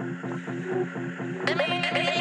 Let me, let me, let me.